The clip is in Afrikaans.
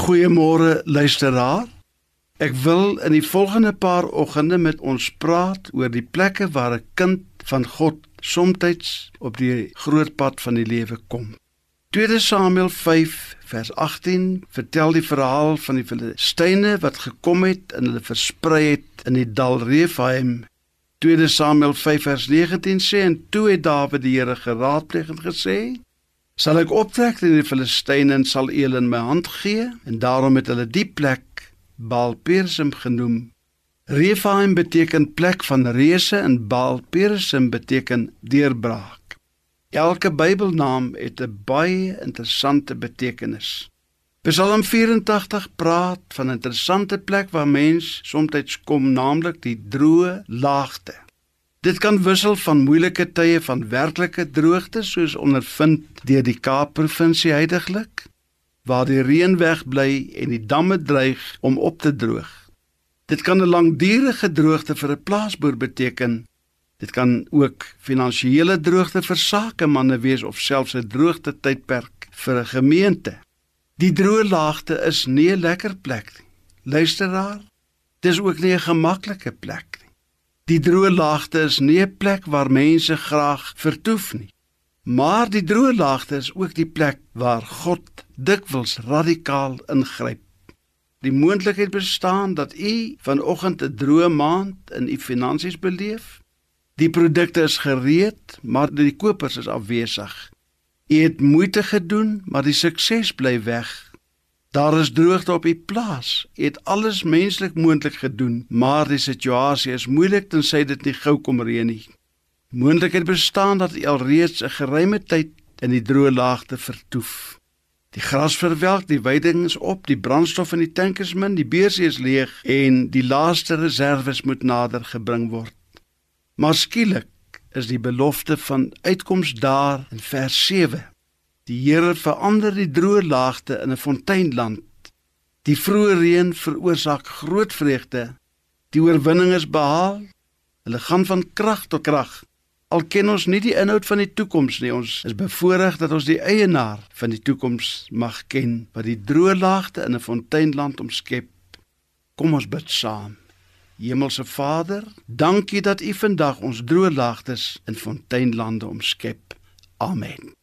Goeiemôre luisteraar. Ek wil in die volgende paar oggende met ons praat oor die plekke waar 'n kind van God soms op die groot pad van die lewe kom. 2 Samuel 5 vers 18 vertel die verhaal van die Filistyne wat gekom het en hulle versprei het in die dal Refaim. 2 Samuel 5 vers 19 sê en toe het Dawid die Here geraadpleeg en gesê: sal ek optrek teen die Filistyne en sal hulle in my hand gee en daarom het hulle die plek Baal-Perazim genoem. Rephaim beteken plek van reëse en Baal-Perazim beteken deurbraak. Elke Bybelnaam het 'n baie interessante betekenis. Psalm 84 praat van 'n interessante plek waar mens soms kom, naamlik die droë laagte. Dit kan wissel van moeilike tye van werklike droogte soos ondervind deur die Kaap-provinsie heidaglik waar die reën wegbly en die damme dreig om op te droog. Dit kan 'n langdurige droogte vir 'n plaasboer beteken. Dit kan ook finansiële droogte vir sakemanne wees of selfs 'n droogte tydperk vir 'n gemeente. Die droë laagte is nie 'n lekker plek nie. Luisteraar, dis ook nie 'n gemaklike plek nie. Die droë laagte is nie 'n plek waar mense graag vertoef nie. Maar die droë laagte is ook die plek waar God dikwels radikaal ingryp. Die moontlikheid bestaan dat u vanoggend 'n droë maand in u finansies beleef. Die produkte is gereed, maar die kopers is afwesig. U het moeite gedoen, maar die sukses bly weg. Daar is droogte op die plaas. Jy het alles menslik moontlik gedoen, maar die situasie is moeilik tensy dit nie gou kom reën nie. Moontlikheid bestaan dat jy alreeds 'n geruime tyd in die droë laagte vertoef. Die gras verwelk, die weiding is op, die brandstof in die tank is min, die beursie is leeg en die laaste reserves moet nader gebring word. Maar skielik is die belofte van uitkoms daar in vers Die Here verander die droë laagte in 'n fonteinland. Die vroeë reën veroorsaak groot vreugde. Die oorwinning is behaal. Hulle gaan van krag tot krag. Al ken ons nie die inhoud van die toekoms nie, ons is bevoorreg dat ons die eienaar van die toekoms mag ken wat die droë laagte in 'n fonteinland omskep. Kom ons bid saam. Hemelse Vader, dankie dat U vandag ons droë laagtes in fonteinlande omskep. Amen.